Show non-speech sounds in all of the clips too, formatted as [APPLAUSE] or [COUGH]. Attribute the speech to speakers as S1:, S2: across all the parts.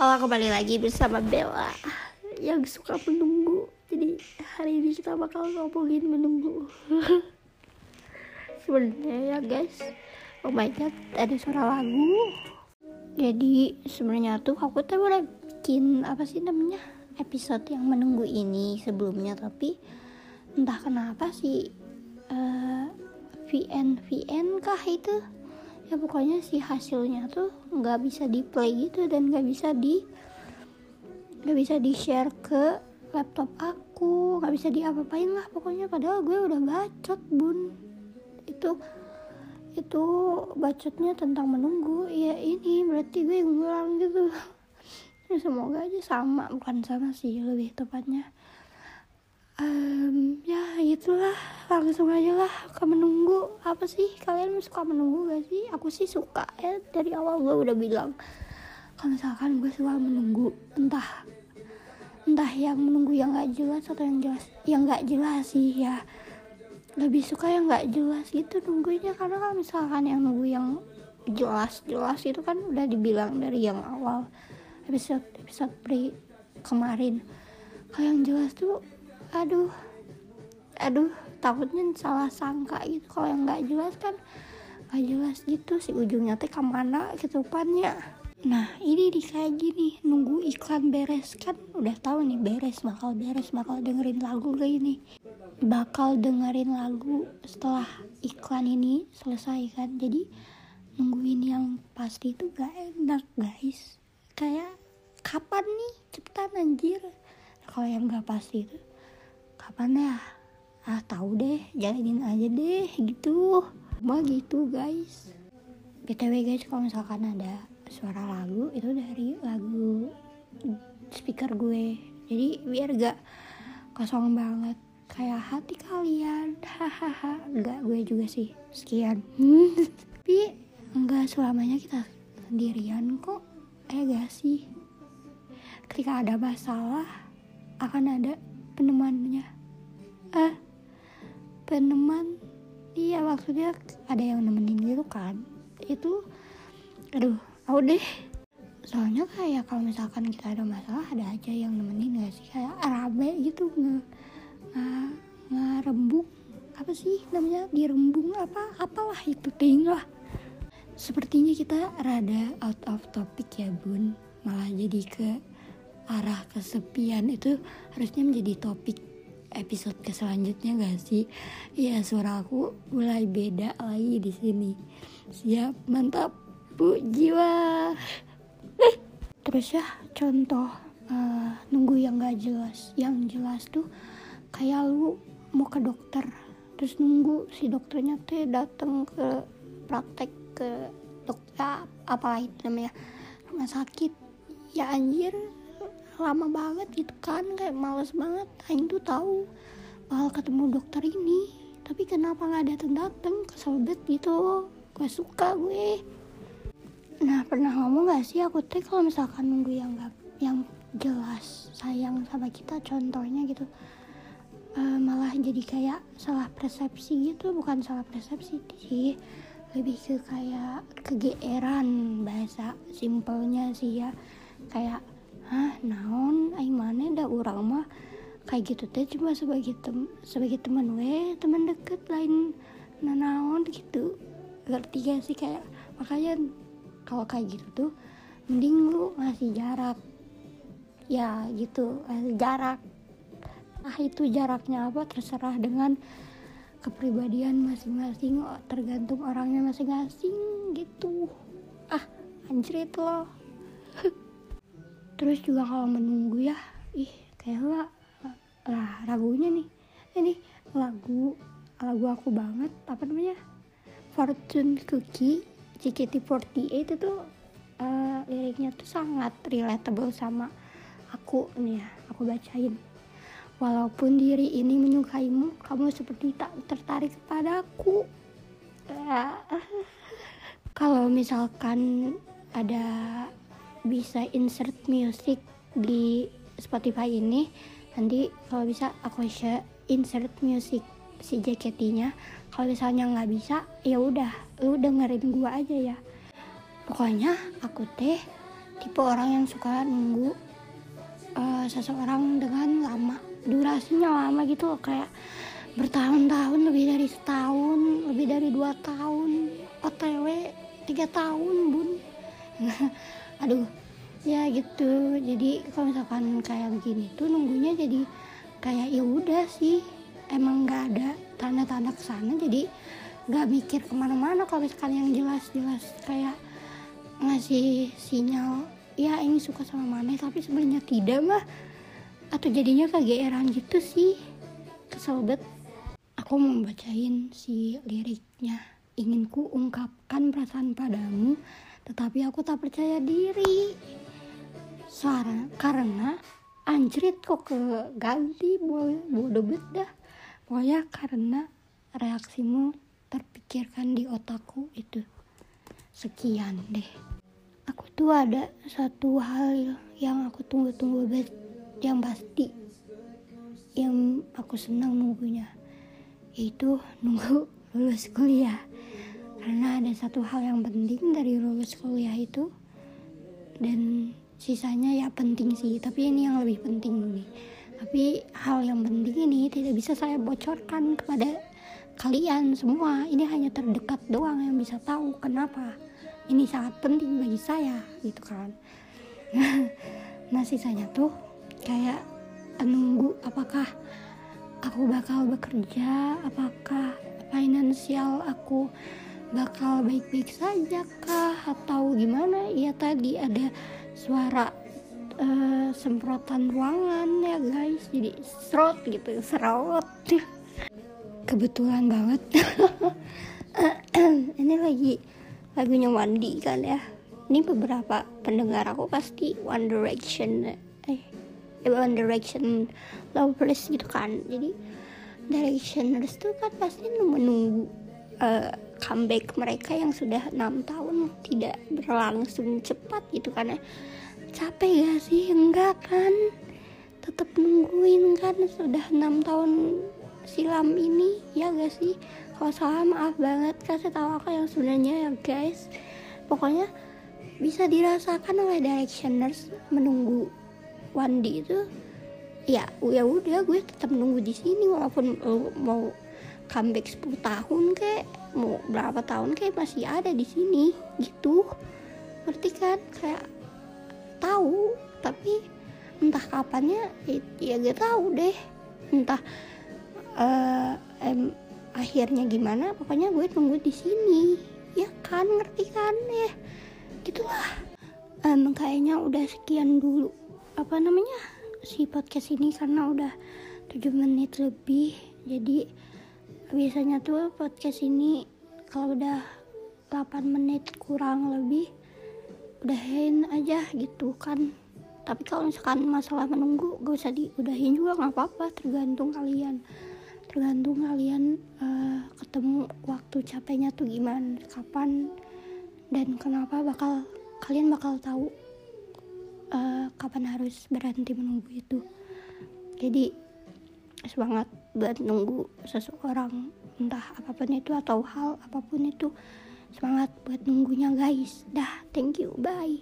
S1: Halo kembali lagi bersama Bella yang suka menunggu. Jadi hari ini kita bakal ngomongin menunggu. [LAUGHS] Sebenarnya ya guys, oh my god ada suara lagu. Jadi sebenarnya tuh aku tuh udah bikin apa sih namanya episode yang menunggu ini sebelumnya tapi entah kenapa sih uh, VN VN kah itu ya pokoknya si hasilnya tuh nggak bisa di play gitu dan nggak bisa di nggak bisa di share ke laptop aku nggak bisa diapa-apain lah pokoknya. Padahal gue udah bacot bun. Itu itu bacotnya tentang menunggu. Ya ini berarti gue ngulang gitu. [LAUGHS] Ya semoga aja sama bukan sama sih lebih tepatnya um, ya itulah. Langsung aja lah ke menunggu. Apa sih? Kalian suka menunggu gak sih? Aku sih suka ya. Dari awal gue udah bilang kalau misalkan gue suka menunggu entah entah yang menunggu yang gak jelas atau yang jelas yang gak jelas sih ya. Lebih suka yang gak jelas gitu nunggunya karena kalau misalkan yang nunggu yang jelas jelas itu kan udah dibilang dari yang awal episode episode pre kemarin kalau yang jelas tuh aduh. Aduh takutnya salah sangka gitu. Kalau yang nggak jelas kan nggak jelas gitu. Si ujungnya teh ke mana ketupannya? Nah ini di kayak gini. Nunggu iklan beres kan udah tahu nih beres bakal beres bakal dengerin lagu kayak ini? Bakal dengerin lagu setelah iklan ini selesai kan. Jadi nungguin yang pasti itu gak enak guys. Kayak kapan nih cepetan anjir? Kalau yang gak pasti itu kapan ya? Ah tahu deh. Jalanin aja deh gitu. Mah gitu guys. Btw guys kalau misalkan ada suara lagu itu dari lagu speaker gue. Jadi biar gak kosong banget. Kayak hati kalian. Hahaha. Enggak gue juga sih. Sekian. [LAUGHS] Tapi enggak selamanya kita sendirian kok. Eh gak sih? Ketika ada masalah akan ada penemannya eh peneman iya maksudnya ada yang nemenin gitu kan. Itu aduh aku deh. Soalnya kayak kalau misalkan kita ada masalah ada aja yang nemenin gak sih? Kayak rame gitu nge ngerembung apa sih namanya? Dirembung apa apalah itu ting lah. Sepertinya kita rada out of topic ya bun. Malah jadi ke arah kesepian. Itu harusnya menjadi topik episode ke selanjutnya gak sih? Ya suara aku mulai beda lagi di sini. Siap, mantap, bu jiwa. Terus ya contoh uh, nunggu yang gak jelas. Yang jelas tuh kayak lu mau ke dokter, terus nunggu si dokternya teh datang ke praktek ke dokter apa itu namanya rumah sakit. Ya anjir, lama banget gitu kan kayak males banget. Aing tuh tahu bakal ketemu dokter ini. Tapi kenapa nggak dateng dateng? Kesel banget gitu. Gue suka gue. Nah pernah ngomong gak sih? Aku teh kalau misalkan nunggu yang gak yang jelas sayang sama kita contohnya gitu uh, malah jadi kayak salah persepsi gitu. Bukan salah persepsi sih. Lebih ke kayak kegeeran bahasa simpelnya sih ya. Kayak hah naon? Aing mana dah orang mah. Kayak gitu teh cuma sebagai tem sebagai teman we teman deket lain naon gitu. Ngerti gak sih? Kayak makanya kalau kayak gitu tuh mending lu ngasih jarak. Ya gitu. Ngasih jarak. Ah itu jaraknya apa? Terserah dengan kepribadian masing-masing tergantung orangnya masing-masing gitu. Ah anjrit loh terus juga kalau menunggu ya ih kayak lah lagunya nih. Ini lagu lagu aku banget apa namanya? Fortune Cookie JKT48 itu tuh uh, liriknya tuh sangat relatable sama aku nih ya aku bacain. Walaupun diri ini menyukaimu kamu seperti tak tertarik kepadaku uh, [LAUGHS] kalau misalkan ada bisa insert music di Spotify ini nanti kalau bisa aku share insert music si JKT-nya kalau misalnya nggak bisa ya udah lu dengerin gua aja ya. Pokoknya aku teh tipe orang yang suka nunggu uh, seseorang dengan lama durasinya lama gitu loh kayak bertahun-tahun lebih dari setahun lebih dari dua tahun otw tiga tahun bun [LAUGHS] aduh ya gitu. Jadi kalau misalkan kayak begini tuh nunggunya jadi kayak ya udah sih emang nggak ada tanda-tanda ke sana jadi nggak mikir ke mana-mana kalau misalkan yang jelas-jelas kayak ngasih sinyal ya ini suka sama mana tapi sebenarnya tidak mah atau jadinya kegeeran gitu sih. Kesel banget. Aku mau bacain si liriknya ingin ku ungkapkan perasaan padamu tetapi aku tak percaya diri. Suara karena anjrit kok ke ganti bodoh bet dah. Pokoknya karena reaksimu terpikirkan di otakku itu. Sekian deh. Aku tuh ada satu hal yang aku tunggu-tunggu banget yang pasti yang aku senang nunggunya yaitu nunggu lulus kuliah karena ada satu hal yang penting dari lulus kuliah itu dan sisanya ya penting sih tapi ini yang lebih penting nih tapi hal yang penting ini tidak bisa saya bocorkan kepada kalian semua. Ini hanya terdekat doang yang bisa tahu kenapa ini sangat penting bagi saya gitu kan. [LAUGHS] Nah sisanya tuh kayak nunggu apakah aku bakal bekerja apakah finansial aku bakal baik-baik saja kah? Atau gimana? Ya tadi ada suara uh, semprotan ruangan ya guys. Jadi serot gitu serot. Kebetulan banget. [LAUGHS] Ini lagi lagunya Wandi kan ya. Ini beberapa pendengar aku pasti One Direction eh, eh One Direction lovers gitu kan. Jadi Directioners tuh kan pasti menunggu uh, comeback mereka yang sudah enam tahun tidak berlangsung cepat gitu kan ya. Capek gak sih? Enggak kan? Tetap nungguin kan sudah enam tahun silam ini ya gak sih? Kalau salah maaf banget kasih tahu aku yang sebenarnya ya guys. Pokoknya bisa dirasakan oleh directioners menunggu Wandi itu. Ya ya udah gue tetap menunggu di sini walaupun mau comeback 10 tahun kayak mau berapa tahun kayak masih ada di sini gitu. Ngerti kan? Kayak tahu tapi entah kapannya ya, ya gak tahu deh. Entah uh, em, akhirnya gimana pokoknya gue tunggu di sini. Ya kan? Ngerti kan? Ya gitulah. Um, kayaknya udah sekian dulu apa namanya si podcast ini karena udah 7 menit lebih. Jadi biasanya tuh podcast ini kalau udah 8 menit kurang lebih udahin aja gitu kan. Tapi kalau misalkan masalah menunggu gak usah diudahin juga nggak apa-apa. Tergantung kalian. Tergantung kalian uh, ketemu waktu capeknya tuh gimana kapan dan kenapa bakal kalian bakal tahu uh, kapan harus berhenti menunggu itu. Jadi semangat buat nunggu seseorang entah apa pun itu atau hal apa pun itu. Semangat buat nunggunya guys. Dah thank you bye.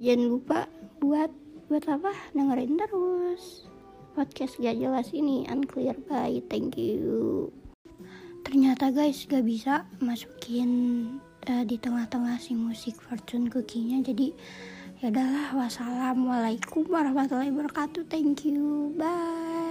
S1: Jangan lupa buat buat apa? Dengerin terus podcast gak jelas ini unclear. By thank you. Ternyata guys gak bisa masukin uh, di tengah-tengah si musik fortune cookie-nya. Jadi ya udahlah. Wassalamualaikum warahmatullahi wabarakatuh. Thank you. Bye